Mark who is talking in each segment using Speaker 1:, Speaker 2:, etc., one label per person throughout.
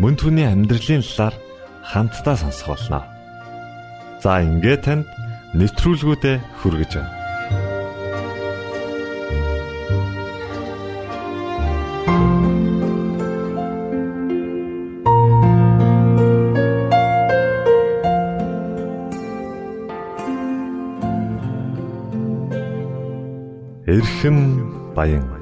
Speaker 1: Мөн түүний амьдралын талаар хамтдаа сонсох болно. За ингээд танд нэвтрүүлгүүдэд хүргэж байна. Эрхэм баян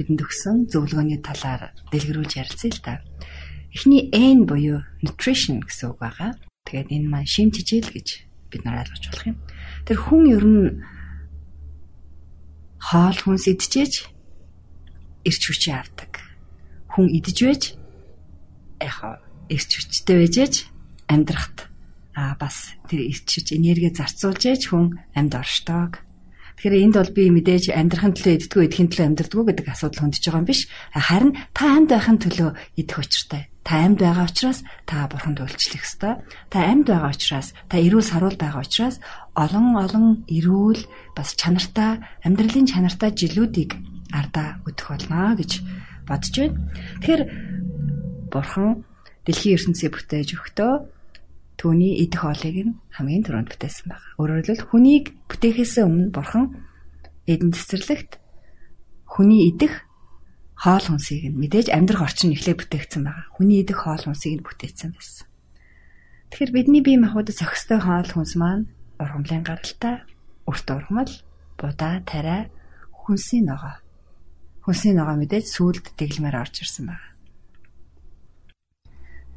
Speaker 2: бидэнд өгсөн зөвлөгөөний талаар дэлгэрүүлж ярилцъя л да. Эхний N буюу nutrition гэсэн үг байгаа. Тэгээд энэ маань шим тижэл гэж бид нар ойлгож болох юм. Тэр хүн ер нь хоол хүнс идчихэж эрч хүчээ авдаг. Хүн идэж байж яхаа эрч хүчтэй байжээж амьдрахт а бас тэр эрч хүч энерги зарцуулж яж хүн амьд оршдог Тэгэхээр энд бол би мэдээж амьдрахын төлөө иддгүү идэхин төлөө амьдрдгүү гэдэг асуудал хөндөж байгаа юм биш. Харин та амьд байхын төлөө идэх учиртай. Та амьд байгаа учраас та бурханд үйлчлэх ёстой. Та амьд байгаа учраас та эрүүл саруул байгаа учраас олон олон эрүүл бас чанартай амьдралын чанартай жилүүдийг ардаа өдөх болно гэж бодож байна. Тэгэхээр бурхан дэлхийн ертөнцийг бүтээж өгтөө түүний идэх хоолыг нь хамгийн түрүүнд бүтээсэн байна. Өөрөөр хэлбэл хүнийг бүтээхээс өмнө бурхан эдэн цэцэрлэгт хүний идэх хоол хүнсийг нь мэдээж амьдрах орчин эхлээ бүтээгдсэн байгаа. Хүний идэх хоол хүнсийг нь бүтээсэн байсан. Тэгэхээр бидний бие махбодод зохистой хоол хүнс маань ургамлын гаралтай, өрт ургамал, будаа, тариа, хүнсийн ногоо. Хүнсийн ногоо мэдээж сүулт дэглэмээр орж ирсэн байна.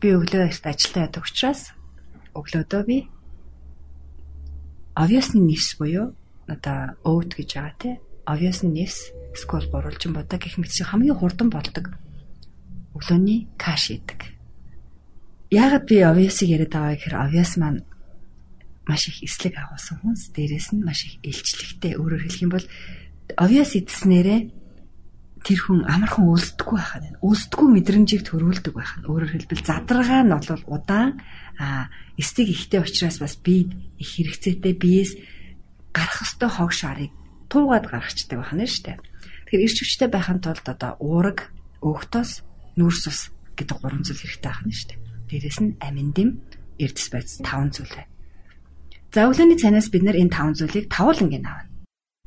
Speaker 2: би өглөө эрт ажилдаа ядаг учраас өглөөдөө би obviously нэрс буюу одоо oat гэж байгаа тий. Obviously нэрс скол буруулжин бодог гэх мэт хамгийн хурдан болдог өглөөний каш идэг. Яагаад би obvious-ыг яриад байгаа гэхээр obvious маань маш их эслэг агуулсан хүнс дээрээс нь маш их илчлэгтэй өөрөөр хэлэх юм бол obvious идснээрээ тэр хүн амархан үлсдэггүй байхад байна. Үлсдэггүй мэдрэмжийг төрүүлдэг байх нь. Өөрөөр хэлбэл задрага нь бол удаан а эстиг ихтэй учраас бас би их хэрэгцээтэй биес гарах ёстой хог шарыг туугаад гаргацдаг байна шүү дээ. Тэгэхээр ирч хүчтэй байхын тулд одоо уураг, өөхтөс, нүүрс ус гэдэг гурван зүйл хэрэгтэй байна шүү дээ. Дээрээс нь амин дэм, эрдэс байц таван зүйл байна. За өглөөний цанаас бид нэр энэ таван зүйлийг тавуулангийн авна.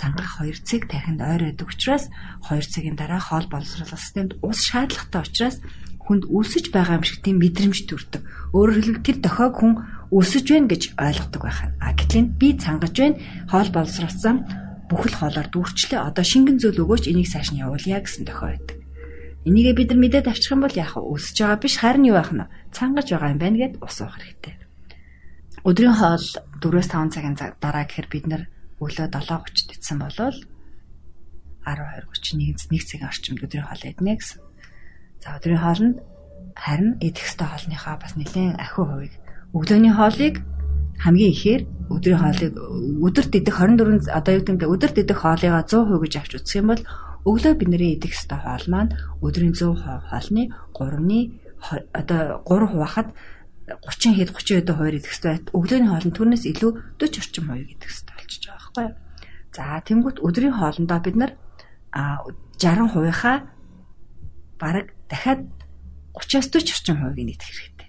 Speaker 2: цангах 2 цаг тархинд ойр байдаг учраас 2 цагийн дараа хоол боловсруулах системд ус шаардлагатай учраас хүнд өсөж байгаа юм шиг тийм мэдрэмж төрдөг. Өөрөөр хэлбэл тэр дохойг хүн өсөж байна гэж ойлгодог байх. А гэтэл би цангаж байна, хоол боловсруулсан бүхэл хоолоор дүүрчлээ. Одоо шингэн зүйл өгөөч энийг цааш нь явуулъя гэсэн дохой байдаг. Энийгээ бид нар мэдээд авчих юм бол яах вэ? Өсөж байгаа биш харин юу байх нь? Цангаж байгаа юм байна гэд ус уух хэрэгтэй. Өдрийн хоол 4-5 цагийн дараа гэхээр бид нар өглөө 7:30-д идсэн болвол 12:31-нд нэг цагийн орчимд өдрийн хоол иднэ гэсэн. За өдрийн хоолнд харин идэх ёстой хоолныхаа бас нэлээд ахиу хувийг өглөөний хоолыг хамгийн ихээр өдрийн хоолыг өдөрт идэх 24 одоо юу гэдэг өдөрт идэх хоолыгаа 100% гэж авч үзэх юм бол өглөө бидний идэх ёстой хоол маань өдрийн 100% хоолны 3-ны одоо 3 хуваахад 30 хэд 30 хэд хуваар идэх ёстой. Өглөөний хоолнд түүнээс илүү 40 орчим хувийг идэх ёстой болчихж байгаа байхгүй юу? За тэнгуут өдрийн хоолндоо бид нар 60%-ийнхаа бараг дахиад 30-аас 40 орчим хувийг идэх хэрэгтэй.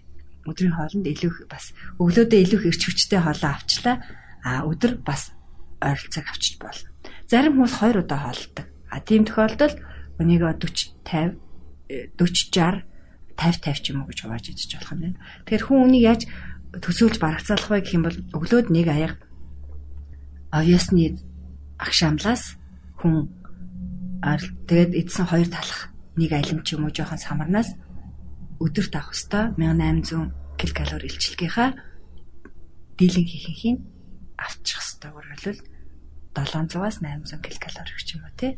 Speaker 2: Өдрийн хоолнд илүү бас өглөөдөө илүү хэрч хүчтэй хоолоо авчлаа. А өдөр бас ойролцоог авчиж болно. Зарим хүмүүс 2 удаа хоолдог. А тийм тохиолдолд өнийг 40 50 40 60 50 50 ч юм уу гэж хувааж идэж болох юм байна. Тэгэхээр хүн үнийг яаж төсөөлж барагцаалах вэ гэх юм бол өглөөд нэг аяга овёсны агшаамлаас хүн тэгээд эдсэн хоёр талах нэг алим ч юм уу жоохон самарнаас өдөрт авах хөстө 1800 ккал илчилгийнхаа дийлэн хийхин авчих хөстө үргэлжлэл 700-аас 800 ккал гэх юм уу тий.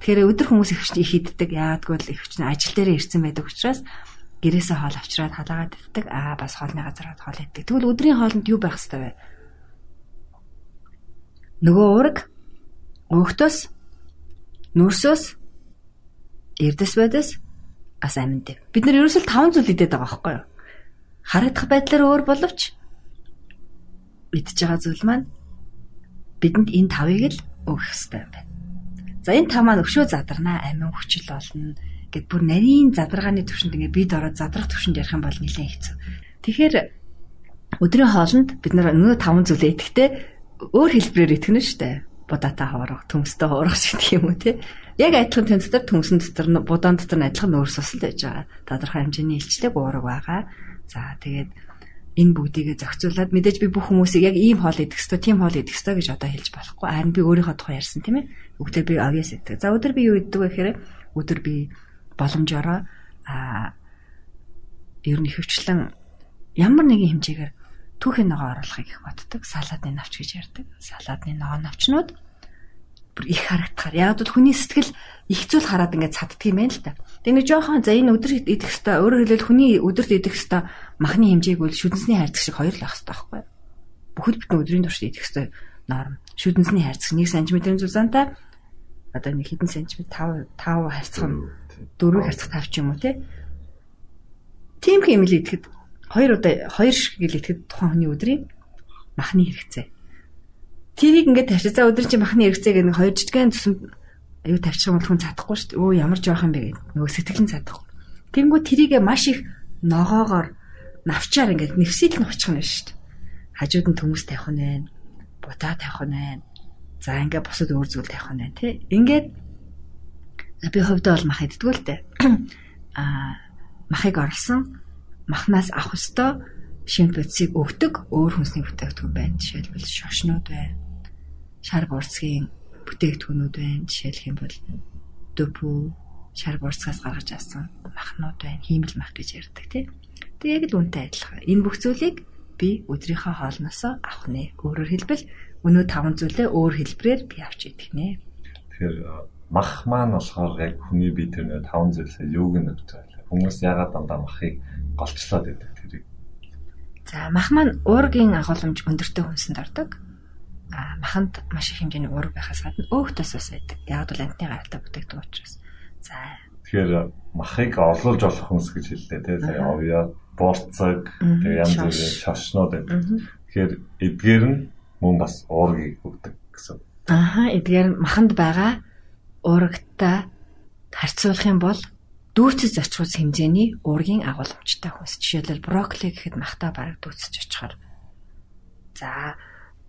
Speaker 2: Тэгэхээр өдөр хүмүүс их хүчний хийддэг. Яагадгүй л их хүчний ажил дээрээ ирсэн байдаг учраас гэрээсээ хоол авчираад халаагаад иддэг. Аа бас хоолны газар хоол иддэг. Тэгвэл өдрийн хоолнд юу байх хэвээр вэ? Нөгөө уураг өөхтөс нүрсөөс эрдэс байдас ас аминд. Бид нар ерөөсөл 5 зүйл идэт байгаа байхгүй юу? Харагдах байдлаар өөр боловч идж байгаа зүйл маань бидэнд энэ тавыг л өгөх хэрэгтэй юм байна. За энэ тав маань өшөө задарнаа амин хүчил болно гэд бүр нарийн задаргааны төвшөнд ингээ бид ороод задрах төвшөнд ярих юм бол нэлээд хэцүү. Тэгэхээр өдрийн хоолнд бид нар нөгөө таван зүйлээ идэхдээ өөр хэлбэрээр итгэнэ штэ. Будаатай хоорох, төмстэй хоорох шиг юм уу те. Яг адилхан тэн дотор төмсөн дотор будаан дотор нь адилхан нөөц сусал байж байгаа. Тодорхой хэмжээний илчлэг уураг байгаа. За тэгээд энэ бүгдийг зохицуулаад мэдээж би бүх хүмүүсийг яг ийм хоол идэх ёстой, тийм хоол идэх ёстой гэж одоо хэлж болохгүй. Харин би өөрийнхөө тухай ярьсан тийм ээ. Өглөө би авьяас идэх. За өдөр би юу иддэг вэ гэхээр өдөр би боломжоор а ер нь хөвчлэн ямар нэгэн хэмжээгээр түүхийн ногоо оруулахыг их боддог. Салаадны навч гэж ярьдаг. Салаадны ногоо навчнууд бүр их харагдахаар. Яг бол хүний сэтгэл их зүйл хараад ингээд цаддаг юм байна л та. Тэгээ жоохон за энэ өдөр идэх хэвээр өөрөөр хэлбэл хүний өдөрт идэх хэвээр махны хэмжээг бол шүдэнсний хайрцаг шиг хоёр л ах хэвээр байхгүй. Бүхэл бүтэн өдрийн турш идэх хэвээр норм. Шүдэнсний хайрцаг 1 см-ийн зузаантай одоо нэг хэдэн сантиметр 5 5 харьцах нь 4 харьцах 5 ч юм уу тий. Тийм хэмэл идэхэд хоёр удаа хоёр шиг гэл идэхэд тухайн хүний өдрийн махны хэрэгцээ. Тэрийг ингээд тавьчих. За өдөр чи махны хэрэгцээ гэх нэг хоёр жижигхэн төсөнд аюу тавьчих юм бол хүн цадахгүй шүү дээ. Өө ямар жоох юм бэ гэдэг. Нөгөө сэтгэлэн цадахгүй. Тэнгүү тэрийгэ маш их ногоогоор навчаар ингээд нэвсэл нь очих нь шүү дээ. Хажууд нь төмөс тавих нь байна. Будаа тавих нь байна За ингээ бусад өөр зүйл тавих нь байна тий. Ингээд би хувьдаа бол мах иддэг л дээ. Аа махыг орлсон махнаас авах ёстой шимт бодисыг өгдөг өөр хүнсний бүтээгдэхүүн байна. Жишээлбэл шошнууд байна. Шар бурцгийн бүтээгдэхүүнүүд байна. Жишээлх юм бол дөпү шар бурцгаас гаргаж авсан махнууд байна. Хиймэл мах гэж ярьдаг тий. Тэг яг л үнтэй адилхан. Энэ бүх зүйлийг би өдрийнхөө хоолноосоо авах нэ. Өөрөөр хэлбэл өнөө таван зүйлээ өөр хэлбэрээр би авч идэх нэ.
Speaker 1: Тэгэхээр мах маань болохоор яг хүний бие тэр нэ 5 зүйлсээ юуг нь өгч байгаа. Хүмүүс ягаад дандаа махыг голчлоод байдаг тэрийг.
Speaker 2: За мах маань уургийн агуулмж өндөртэй хүнсэнд ордог. А маханд маш их хэмжээний уург байхаас гадна өөхтөөс ус байдаг. Яг бол амтны гаралтай бүтээгдэхүүн учраас. За
Speaker 1: Тэгэхээр махыг орлуулж болох хүнс гэж хэллээ тий. Тэгээ овьё, борцог, тэгээ янз бүрийн шашнууд байдаг. Тэгэхээр эдгээр нь мөн бас уургийг өгдөг гэсэн.
Speaker 2: Аха, эдгээр маханд байгаа уурагтай харьцуулах юм бол дүүцэж очихус хэмжээний уургийн агуулмжтай хүнс. Жишээлбэл брокколи гэхэд махтаа бараг дүүцэж очихоор. За,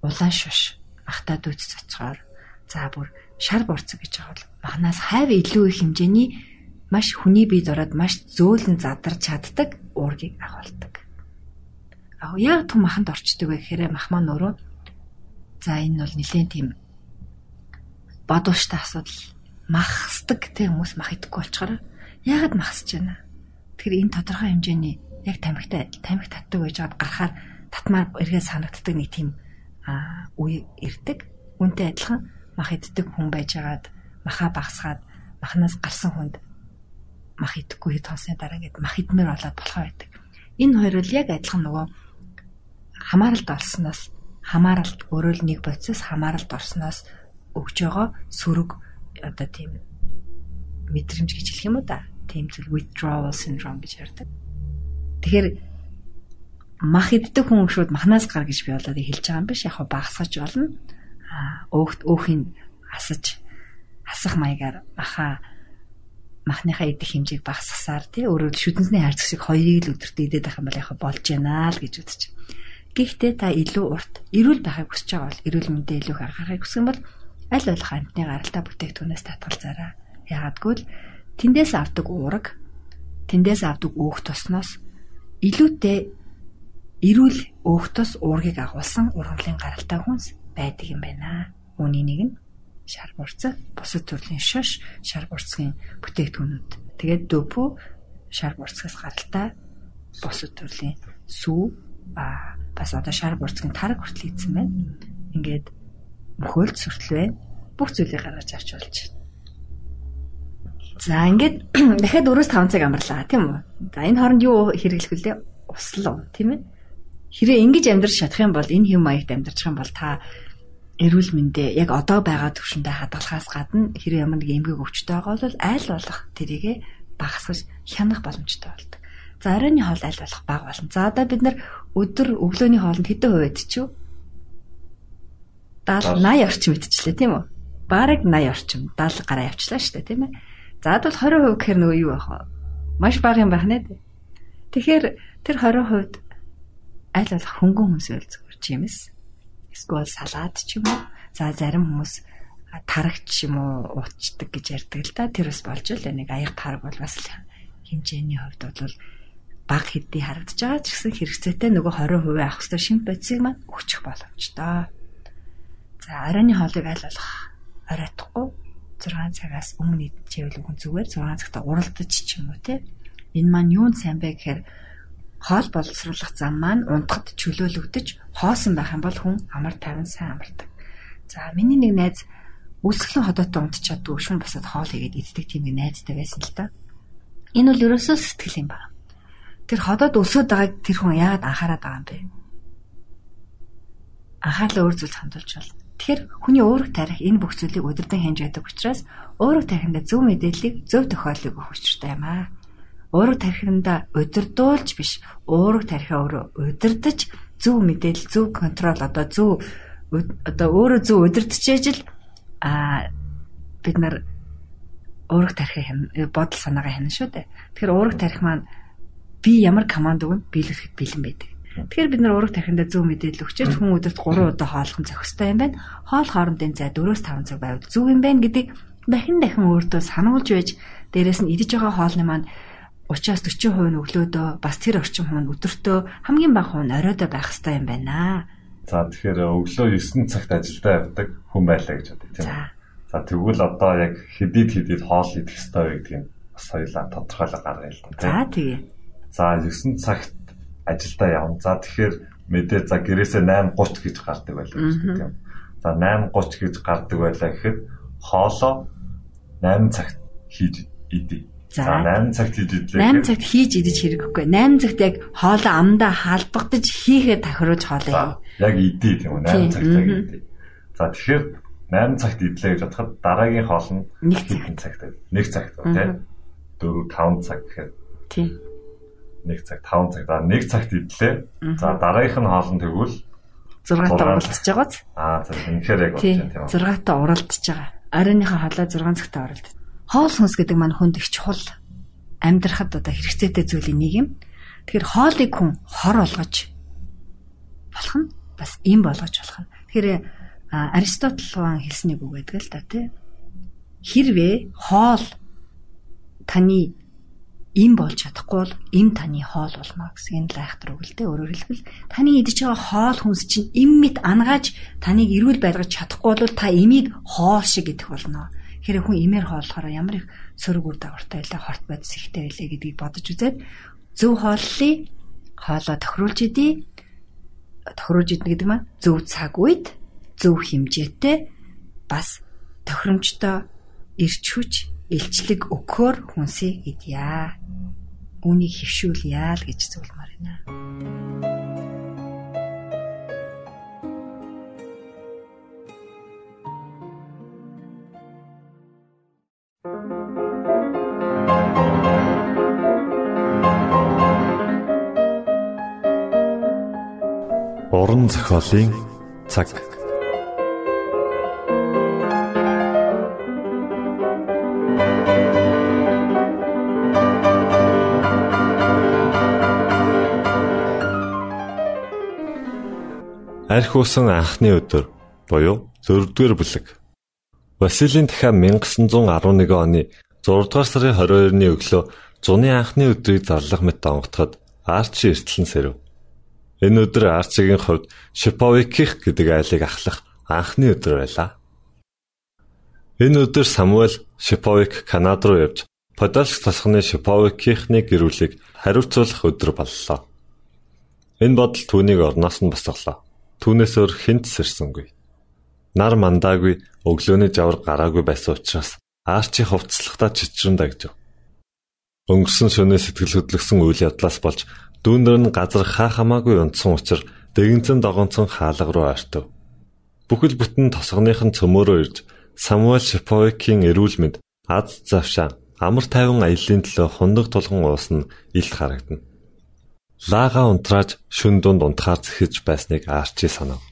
Speaker 2: улаан шуш махтаа дүүцэж очихоор. За, бүр шар борцог гэж байгаа бол махнаас хайв илүү их хэмжээний маш хүний бие дороод маш зөөлөн задарч чаддаг уургийг агуулдаг. Аа яг түн маханд орчдөг вэ гэхээр мах маань өөрөө за энэ бол нэлээд тийм бадууштай асуудал махсдаг тийм хүмүүс мах идэхгүй болчоор яагаад махсаж байна? Тэгэхээр энэ тодорхой хэмжээний яг тамхитай тамхи татдаг байж байгаад гарахаар татмаар эргээ санагддаг нэг тийм үе ирдэг. Үнтэй адилхан мах иддэг хүн байжгаад маха багсгаад махнаас гарсан хүнд мах идэхгүй хонсны дараа ингээд мах идмээр болоод болохоо байдаг. Энэ хоёр бол яг адилхан нөгөө хамааралд орсноос хамааралд өөрөө л нэг бодисоос хамааралд орсноос өгж байгаа сөрөг одоо тийм мэдрэмж гэж хэлэх юм уу да. Тийм зүйл withdrawal syndrome гэж ярьдаг. Тэгэхээр мах иддэг хүн шууд махнаас гар гэж би болоод хэлж байгаа юм биш. Яг багсгаж болно. Аа өөхт өөхийг асаж асах маягаар маха махныхаа идэх хэмжээг багасгасаар тий өөрөөр шүдэнсний хайрцаг шиг хоёрыг л өдөртөө идээд байх юм бол яг болж байна л гэж үзэж. Гэхдээ та илүү урт эрүүл байхыг хүсэж байгаа бол эрүүл мэндэ илүү их анхаарахыг хүсэх юм бол аль болох амтны гаралтай бүтээгдэхүүнээс татгалзаарай. Яагадгүй л тэндээс авдаг уураг тэндээс авдаг өөх тосноос илүүтэй эрүүл өөхтөс уургийг агуулсан ургамлын гаралтай хүнс байдаг юм байна. Үүний нэг нь шар бурцаг, бусад төрлийн шош, шар бурцгийн бүтээгдэхүүнүүд. Тэгээд дөпү шар бурцгаас гаралтай бусад төрлийн сүү а бас одоо шар бурцгийн тараг хүртэл ийдсэн байна. Ингээд мөхөөлт сүртэл байна. Бүх зүйлийг гаргаж авч болж. За ингээд дахиад 4-5 цаг амарлаа тийм үү? За энэ хооронд юу хэрэглэх вүлээ? Услуу тийм ээ? Хэрэг ингэж амьдрах чадах юм бол энэ хэм маягт амьдрах юм бол та эрүүл мэндэ яг одоо байгаа төвшөндөө хадгалахаас гадна хэрэг ямар нэг эмгэг өвчтэй байгаа бол айл болох тэрийгэ багасгаж хянах боломжтой болдог. За оройн хоол аль болох бага болно. За одоо бид нар өдөр өглөөний хоолнд хэдэн хувь идчихв? 70 80 орчим идчихлээ тийм үү? Бараг 80 орчим 70 гараа явчлаа шүү дээ тийм ээ. За бол 20% гэхээр нөгөө юу байх вэ? Маш бага юм байна дээ. Тэгэхээр тэр 20% аль болох хөнгөн байл зүгээр чимэс. Эсвэл салаад ч юм уу. За зарим хүмүүс тарагч юм уу уучдаг гэж ярьдаг л да. Тэр бас болж л нэг аяг тараг бол бас хэмжээний хувьд бол баг хэдий харагдаж байгаа ч гэсэн хэрэгцээтэй нөгөө 20% авах хэрэгтэй шимп бодисыг маань өгчих боломжтой. За оройн хоолыг аль болох оройтхгүй 6 цагаас өмнө идчихвэл үгүй зүгээр 6 цагта уралдаж ч юм уу те. Энэ маань юунд сайн бэ гэхээр хоол боловсруулах зам маань унтахад чөлөөлөгдөж хоосон байх юм бол хүн амар тайван сайн амардаг. За миний нэг найз өсгөлэн ходоотой унтчихад өшүүн басаад хоол игээд иддэг тийм нэг найзтай байсан л та. Энэ бол ерөөсөө сэтгэл юм байна тэр ходоод өсөд байгааг тэр хүн яагаад анхаарат байгаа юм бэ? Анхаарлаа өөр зүйлд хандуулж бол. Тэгэхээр хүний уурах тарих энэ бүх зүйлийг удирдан хянж байдаг учраас уурах тарихында зөв мэдээллийг зөв тохиолыг өгөх учиртай юм аа. Уурах тарихында удирдуулж биш, уурах тарихаа өөрөө удирдах зөв мэдээлэл, зөв контрол одоо зөв одоо өөрөө зөв удирдахж ижил а бид нар уурах тарихын бодол санаагаа хянана шүү дээ. Тэгэхээр уурах тарих маань би ямар команд өгнө биелүүлэхэд бэлэн байдаг. Тэгэхээр бид нар ураг тархиндаа зөв мэдээлэл өгчөөч хүн өдөрт 3 удаа хооллох зохистой юм байна. Хоол хоорондын зай 4-5 цаг байвал зөв юм байна гэдэг дахин дахин өөртөө сануулж байж дээрэс нь идэж байгаа хоолны маань 30-аас 40% нь өглөөдөө бас тэр орчим хүн өдөртөө хамгийн бага хүн оройдоо байх хэрэгтэй юм байна.
Speaker 1: За тэгэхээр өглөө 9 цагт ажилдаа явдаг хүн байлаа гэж бодъё тийм үү? За тэгвэл одоо яг хэдийд хэдийд хоол идэх хэрэгтэй вэ гэдгийг бас хоёулаа тодорхойлоо гаргая л да.
Speaker 2: За тэгээ.
Speaker 1: За 9 цагт ажилдаа явна. За тэгэхээр мэдээ за гэрээсээ 8:30 гэж гардаг байлаа гэж тийм. За 8:30 гэж гардаг байлаа гэхэд хоолоо 8 цагт хийж идэ.
Speaker 2: За
Speaker 1: 8 цагт хийж идлээ.
Speaker 2: 8 цагт хийж идэж хэрэггүй. 8 цагт яг хоолоо амдаа халбагдаж хийхэд тохируулж хоолоо
Speaker 1: яг идэ тийм үү 8 цагт яг
Speaker 2: мгм.
Speaker 1: идэ. За тэгэхээр 8 цагт идлээ гэж бодоход дараагийн хоол нь
Speaker 2: Нэг
Speaker 1: хэдэн цагт вэ? 1 цагт тийм 4 5 цаг гэхээр
Speaker 2: Тийм.
Speaker 1: 1 цаг 5 цаг за 1 цагт идлээ. За дараагийнх нь хоол нь тэгвэл
Speaker 2: 6 та уралдаж байгааз.
Speaker 1: аа за үнэхээр яг болж байна тийм үү?
Speaker 2: 6 та уралдаж байгаа. Оройныхоо хоолой 6 цагта уралдаж. Хоол хүнс гэдэг маань хүнд их чухал амьдрахад одоо хэрэгцээтэй зүйлийн нэг юм. Тэгэхээр хоолыг хүн хор олгож болох нь бас им болгож болох нь. Тэгэхээр Аристотл хаан хэлсэн нэг үг байдаг л да тий. Хэрвээ хоол таны им болж чадахгүй бол им таны хоол болно гэсэн энэ лайхтар үг л дээ. Өөрөөр хэлбэл таны идэж байгаа хоол хүнс чинь им мэд ангааж таныг эрүүл байлгаж чадахгүй бол та имийг хоол шиг идэх болно. Тэгэхээр хүн имээр хооллохоор ямар их сөрөг үр дагавартай байлаа, хорт бодис ихтэй байлаа гэдгийг бодож үзээд зөв хооллыг хоолоо тохируулж идэ. Тохируулж идэх гэдэг маань зөв цаг үед, зөв хэмжээтэй бас тохиромжтой ирч хүч илчлэг өгөхөөр хүнсийг идья. Үүнийг хөвшүүлье л гэж зөвлөмөр байна.
Speaker 1: Уран зохиолын цаг. Арх усан анхны өдөр буюу 4-р бүлэг. Василийн дахиад 1911 оны 6 дугаар сарын 22-ны өглөө зуны анхны өдрийг зарлах мэт онготоход Арчи эртлэн сэрв. Энэ өдөр Арчигийн хувьд Шиповиких гэдэг айлыг ахлах анхны өдөр байлаа. Энэ өдөр Самуэль Шиповик Канад руу явж Подольск тосгоны Шиповикийнхны гэрүүлийг хариуцуулах өдөр боллоо. Энэ бодол түүнийг орноос нь босголоо. Түүнээс өөр хинт сэрсэнгүй. Нар мандаагүй өглөөний жавар гараагүй байсан учраас Арчи хувцлагтаа чичрэн дагжив. Өнгөрсөн шөнөө сэтгэл хөдлөсөн үйл явдлаас болж дүүндэр нь газар хаа хамаагүй унтсан учраас дэгэнцэн догонцон хаалга руу ойртов. Бүхэл бүтэн тосгоных нь цөмөөрөө ирж Самуэль Шиповикийн эрүүл мэнд аз завшаа амар тайван аяллаа төлөө хундаг тулган уусна илт харагдана. Лага унтрааж шүн дунд унтахаар зэхэж байсныг Арчи санав.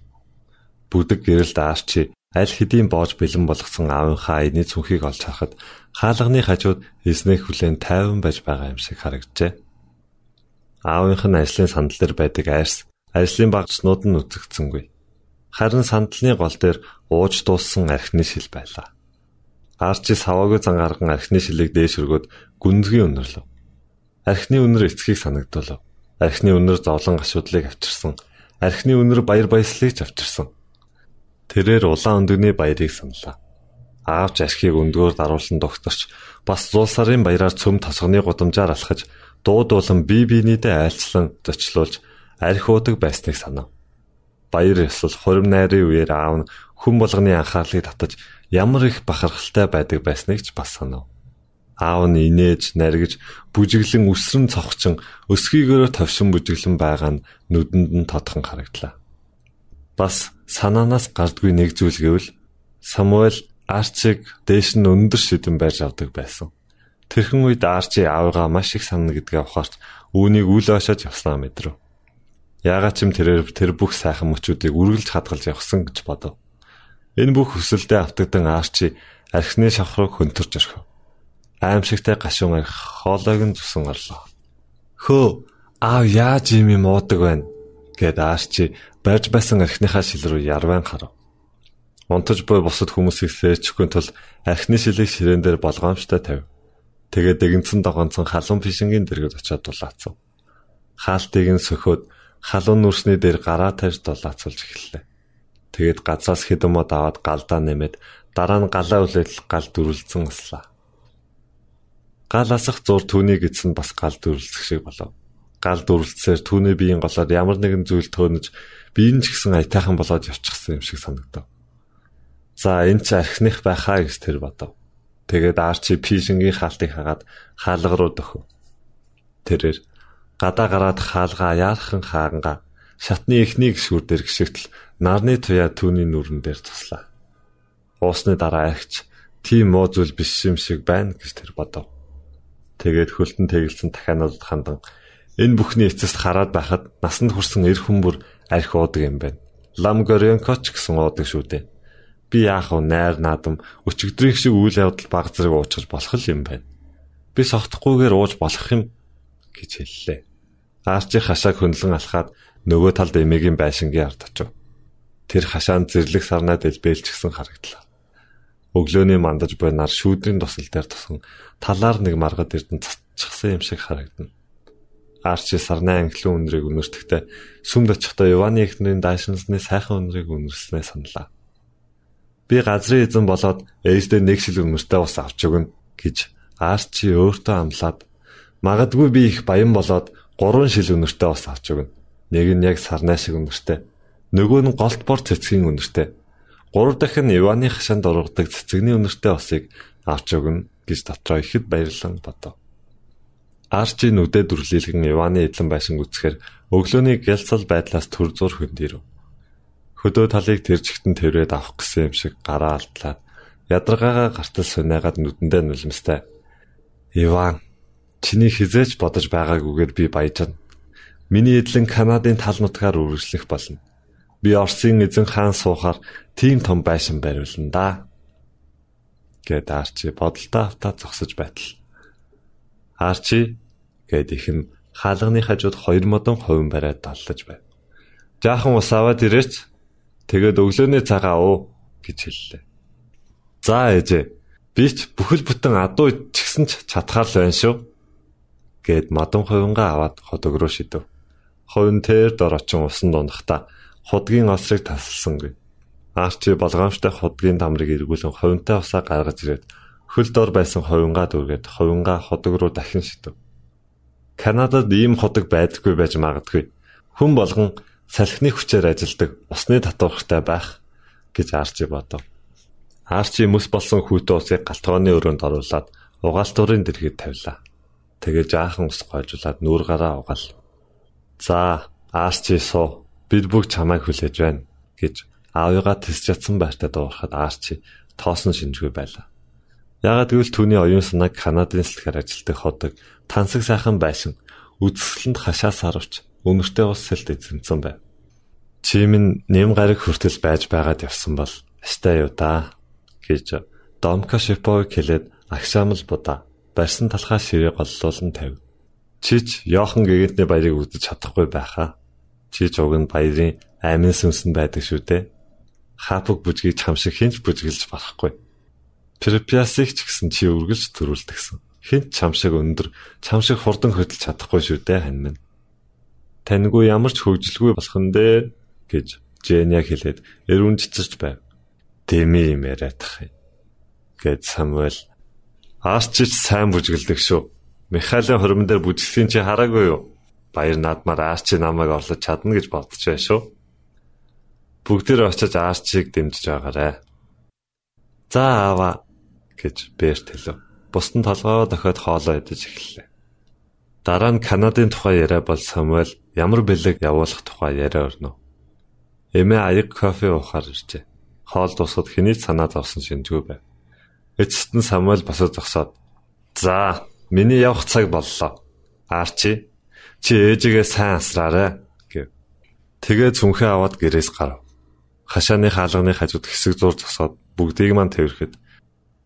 Speaker 1: Бүдэг гэрэлд Арчи аль хэдийн боож бэлэн болгосон аавынхаа аяны цүнхийг олж харахад хаалганы хажууд эснэх хүлэн тайван байж байгаа юм шиг харагджээ. Аавынх нь ажлын сандал дээр байдаг айрс ажлын багцнууд нь үзэгдсэнгүй. Харин сандалны гол дээр ууж дууссан архины шил байлаа. Арчи саваагүй зан гарган архины шилийг дээш өргөд гүнзгий өнөрлөв. Архины өнөр эцгийг санагдуулав. Архины өнөр зовлон гашуудлыг авчирсан. Архины өнөр баяр баясгалыг ч авчирсан. Тэрээр улаан өндөгний баярыг саналаа. Аавч архийг өндгөөр даруулсан докторч бас зулсарын баяраар цөм тосгоны гудамжаар алхаж дуудуулан бие биенийдээ айлчлан зочлуулж арх уудаг байсныг санав. Баяр ёслол хурим найрын үеэр аав нь хүн болгоны анхаарлыг татаж ямар их бахархалтай байдаг байсныг ч бас санав. Аав нь инээж, наргиж, бүжиглэн үсрэн цогчин өсгийгөөрөө товшин бүжиглэн байгаа нь нүдэнд нь тодхон харагдлаа. Бас санаанаас гардгүй нэг зүйл гэвэл Самуэль Арчиг дээш нь өндөр шидэн байж авдаг байсан. Тэрхэн үед Арчи аавыгаа маш их санана гэдгээ ухаарч үүнийг үл ойшож явснаа мэдрэв. Яагаад ч юм тэрээр тэр бүх сайхан мөчүүдийг үргэлж хадгалж явсан гэж бодов. Энэ бүх хүсэлдээ автагдан Арчи архины шавх руу хөнтөрч орхив. Аимшигтай гашуун арх хоолойг нь зүсэн орлоо. Хөө аав яаж юм юм уудаг байна гэд Арчи барьж байсан архиныхаа шил рүү ярван харав. Унтаж буй бусад хүмүүсийг сэрчихгүй тул архины шилийг ширээн дээр болгоомжтой тавив. Тэгээд дэгэнцэн догонцон халуун фишингийн дэргэд очиод дулаацав. Хаалтыг нь сөхөөд халуун нүрсний дээр гараа тавьж дулаацуулж эхэллээ. Тэгээд газраас хэдэн мод аваад галдаа нэмээд дараа нь галаа үлээл гал дүрлцэн аслаа. Гал асах зур түүнийг эзэн бас гал дүрлцэх шиг болов. Гал дүрлцсээр түүний биеийн голоор ямар нэгэн зүйл төөнөж биеийн ч гэсэн аятайхан болоод явчихсан юм шиг санагдав. За энэ ч архиных байхаа гэж тэр бодов. Тэгээд Арчи Пишингийн хаалтыг хагаад хаалга руу дөхөв. Тэрээр гадаа гараад хаалгаа яархан хааганга шатны эхнийг шүрдэр гიშгтэл нарны туяа түүний нүрэн дээр туслаа. Уусны дараа архич тийм муу зүйл биш юм шиг байна гэж тэр бодов. Тэгээд хөлтөн тэгэлцэн дахианууд хандан энэ бүхний эцэст хараад байхад насанд хүрсэн эр хүмүүр арх уудаг юм байна. Лам Горенкоч гэсэн уудаг шүү дээ. Би яах вэ найр наадам өчигдрийн шиг үйл явдал баг зэрэг уучрах болох юм байна. Би согтохгүйгээр ууж болох юм гэж хэллээ. Арчи хашааг хөндлөн алхаад нөгөө талд эмээгийн байшингийн ард очив. Тэр хашаанд зэрлэг сарнаа дэлбэлчихсэн харагдлаа. Өглөөний мандаж буй нар шүүдрийн тусал дээр тусан талаар нэг маргад эрдэн цацчихсан юм шиг харагдана. Арчи сарны англин үнрийг үнэртэхдээ сүмд очихдоо Иваны эхнэрийн даашинсны сайхан үнрийг үнэрснээ саналаа. Би газрын эзэн болоод ээждээ нэг шил үнэртэй ус авч өгнө гэж Арчи өөртөө амлаад магадгүй би их баян болоод гурван шил үнэртэй ус авч өгнө. Нэг нь яг сарнай шиг үнэртэй. Нөгөө нь голт бор цэцгийн үнэртэй. Гурав дахь нь Иваны хашаанд ургадаг цэцэгний үнэртэй усыг авч өгнө гэж дотроо ихэд баярлан бодов. Арчи нүдэ дүрлэлгэн Иваны эдлэн байшин үцхээр өглөөний гялцал байдлаас төр зур хөндөрөв. Хөдөө талыг тэржигтэн тэрвэд авах гэсэн юм шиг гараа алдлаад ядаргаагаа гартал сунаагаад нүдэндээ нулимстай. Иван чиний хизээч бодож байгаагүйгээр би баяжна. Миний эдлэн Канадын тал нутгаар үргэлжлэх болно. Би Оросын эзэн хаан суухаар тийм том байшин бариулна да. гэд Арчи бодолтой автаа зогсож байтал. Арчи гэд ихэн хаалганы хажууд хоёр модон хувин бариад даллаж байв. Жаахан ус аваад ирээч. Тэгээд өглөөний цагаа уу гэж хэллээ. За ээжээ. Би ч бүхэл бүтэн адуу ичгсэн ч чадхаар л байна шүү. гэд модон хувингаа аваад ходог руу шидэв. Хувин тэр дор очин усан дундахта худгийн осрыг тасалсангүй. Арчи болгоомжтой худгийн дамрыг эргүүлэн хувинтай усаа гаргаж ирээд хөл дор байсан хувингаа дүүргээд хувингаа ходог руу дахин шидэв. Канадад ийм ходог байдаггүй байж магадгүй. Хүн болгон салхины хүчээр ажилдаг усны татвархтай байх гэж Арчи бодов. Арчи мэс болсон хүүтэн усыг галтгооны өрөөнд оруулаад угаалтурын дэргэд тавилаа. Тэгээ жаахан ус гойжуулаад нүүр гараа угаал. За, Арчи суу. Бид бүгд чамайг хүлээж байна гэж аавыгаа тэс чадсан байртаа дуурахад Арчи тоосон шинжгүй байлаа. Ягаад гэвэл түүний оюун санааг Канадын сэлгээр ажилтдаг ходог тансаг сайхан байшин үзэсгэлэнд хашаас харвч өнөртэй ус сэлд эзэмсэн байв. Чи минь нэм гараг хүртэл байж байгаад явсан бол аштай юу да гэж Домка Шиповыг хэлээд агшаамл будаа барьсан талхаа ширээ голлуулан тавь. Чич Йохан гэгэнтний баярыг үзэж чадахгүй байхаа. Чич уг нь баярын амин сүмсэнд байдаг шүү дээ. Хапог бүжгийг чам шиг хинч бүжгэлж барахгүй. Препиасыг ч гэсэн чи үргэлж төрүүлдэгсэн хэн чам шиг өндөр, чам шиг хурдан хөдөлж чадахгүй шүү дээ хань минь. Таньгүй ямар ч хөвжлгүй болох нь дээ гэж Жэня хэлээд эрүүн цэцэрч байв. Дэми юм яриадах юм. гэд Самуэль Аарчич сайн бүжгэлдэг шүү. Михаилын хормон дээр бүжгэлхийн чи хараагүй юу? Баяр наадмаар Аарчи намайг орлож чадна гэж бодож байна шүү. Бүгдээр очиж Аарчиг дэмжиж байгаарэ. За аава гэж Берт хэлв бусдын толгоо дохиод хоолоо идэж эхэллээ. Дараа нь Канадын тухай яриа бол Самуэль ямар бэлэг явуулах тухай яриа өрнө. Эмээ аяг кофе уухаар иржээ. Хоол дуусахад хэний санаа зовсон шинжгүй байв. Эцэст нь Самуэль босоо зогсоод "За, миний явах цаг боллоо. Арчи, чи ээжигээ сайн асраарай" гэв. Тэгээ зүнхээ аваад гэрээс гарав. Хашааны хаалганы хажууд хэсэг зур зогсоод бүгдийг мань тэрхэд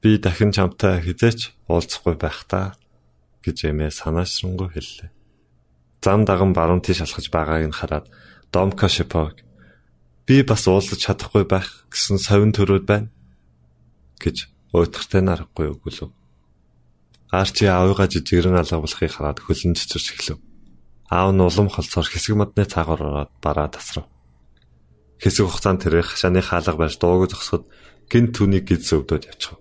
Speaker 1: Би дахин чамтай хизээч уулзахгүй байх та гэж эмээ санаашрангуй хэллээ. Зам даган баруун тийш алхаж байгааг нь хараад Домка Шипог би бас уулзах чадахгүй байх гэсэн совин төрөөд байна гэж уйтгартай нарахгүй өгүүлв. Арчи аавыгаа жижигрэн алгавлахыг хараад хөлн чичирч эхлэв. Аав нь улам холцоор хэсэг модны цаагаар ороод бараа тасрав. Хэсэг хугацаанд тэр хашааны хаалга барьж дууг зогсоход гинт түүнийг гид зөвдөд явчихв.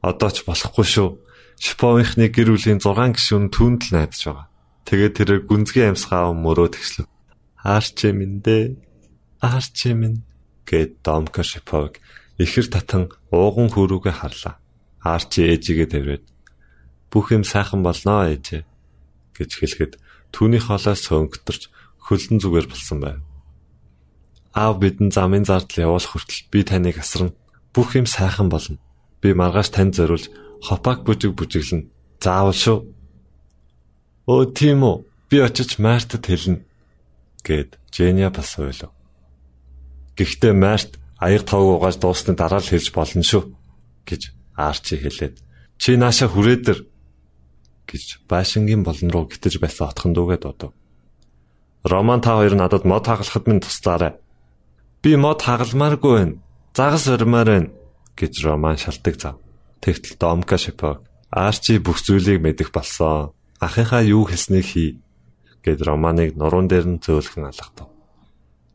Speaker 1: Одоо ч болохгүй шүү. Шиповынхны гэр бүлийн 6 гишүүн түүнд л найдаж байгаа. Тэгээд тэр гүнзгий амьсгаа мөрөө тэгслэв. Аарч минь дээ. Аарч минь гэд Домка Шипов ихэр татан ууган хөрүүгээ харлаа. Арчи ээжигээ тэрвэд бүх юм сайхан болноо ээжээ гэж хэлэхэд түүний хоолоос сөнгөтөрч хөлдөн зүгээр болсон байв. Аав бидэн замын зардал явуулах хүртэл би таныг асарна. Бүх юм сайхан болно. Би маргааш танд зориулж хопак бүжиг бүжиглэн. Заавал шүү. Оо тийм үү. Би очиж Мартад хэлнэ гэд Женя бас ойлов. Гэхдээ Март аяг тавг угааж дуусны дараа л хэлж болно шүү гэж Арчи хэлээд чи нааша хүрээдэр гэж байшингийн болон руу гитэж байсан отхон дүүгээ дуудав. Роман та хоёр надад мод хагалахад минь туслаарай. Би мод хагалмааргүй байна. Загас өрмөр байна гэж Роман шалтгаан зав. Тэгтэл Домка шипо Арчи бүх зүйлийг мэдэх болсон. Ахынхаа юу хэлснийг хий гэд Романыг нуруунд дээр нь зөөлхөн алгатав.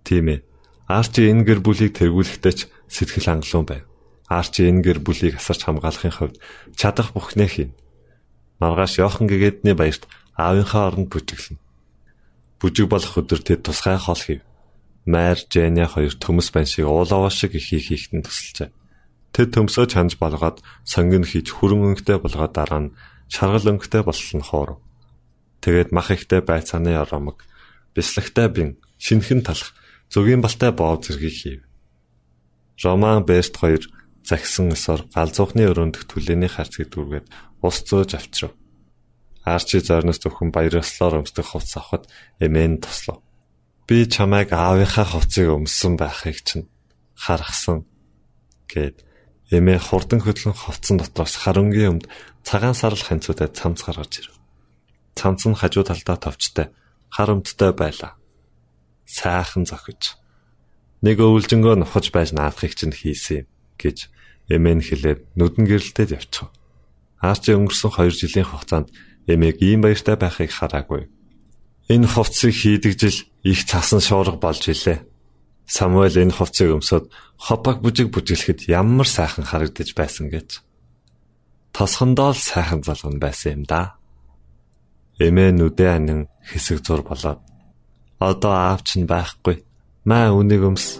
Speaker 1: Тийм ээ. Арчи энэ гэр бүлийг тэргүүлэхдээ ч сэтгэл хангалуун байв. Арчи энэ гэр бүлийг асарч хамгаалахын хувьд чадах бүхнээ хийнэ. Маргааш Йохан гэгээдний баярт аавынхаа оронд бүжиглэнэ. Бүжиг болох өдөр тэд тусгай хол хийв. Майр, Женя хоёр төмөс бан шиг уулаваа шиг ихийг хийхтэн тусалжээ. Тэд төмсөө чанж болгоод сонгин хийж хүрэн өнгөтэй болгоод дараа нь шаргал өнгөтэй болсон хоор. Тэгээд мах ихтэй байцааны оромог, бислэгтэй бин, шинхэн талах, зөгийн балтай боов зэргийг хийв. Роман Бест хоёр загсан өсөр галзуухны өрөөндөх түлээний харцгийг дүүргээд ус зөөж авчрав. Арчи зорноос зөвхөн баярлалаар өмсдөх хувцас авахд эмээн туслав. Би чамайг аавынхаа хувцсыг өмссөн байхыг чинь харгасан гэд эмээ хурдан хөдлөн хувцсан дотроос харангийн өмд цагаан сарл ханцуудад цамц гаргаж ирв. Цамц нь хажуу талдаа товчтой хар өмдтэй байлаа. Сайхан зохиж нэг өвлжөнгөө нухаж байж наадахыг чинь хийсэн юм гэж эмээн хэлээд нүдэн гэрэлтэд явчихв. Арчи өнгөрсөн 2 жилийн хугацаанд эмээг ийм баяртай байхыг хараагүй. Энэ хувцсыг хийдэг жил их цасан шуурга болж илээ. Самуэль энэ хувцсыг өмсөд хопаг бүжиг бүжиглэхэд ямар сайхан харагдаж байсан гэж. Тосхондоо л сайхан залган байсан юм да. Эмээ нүдээ анин хэсэг зур болоод одоо аав чинь байхгүй. Маа үнийг өмс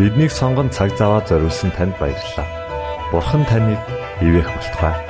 Speaker 1: Биднийг сонгон цаг зав аваад зориулсан танд баярлалаа. Бурхан таныг ивээх болтугай.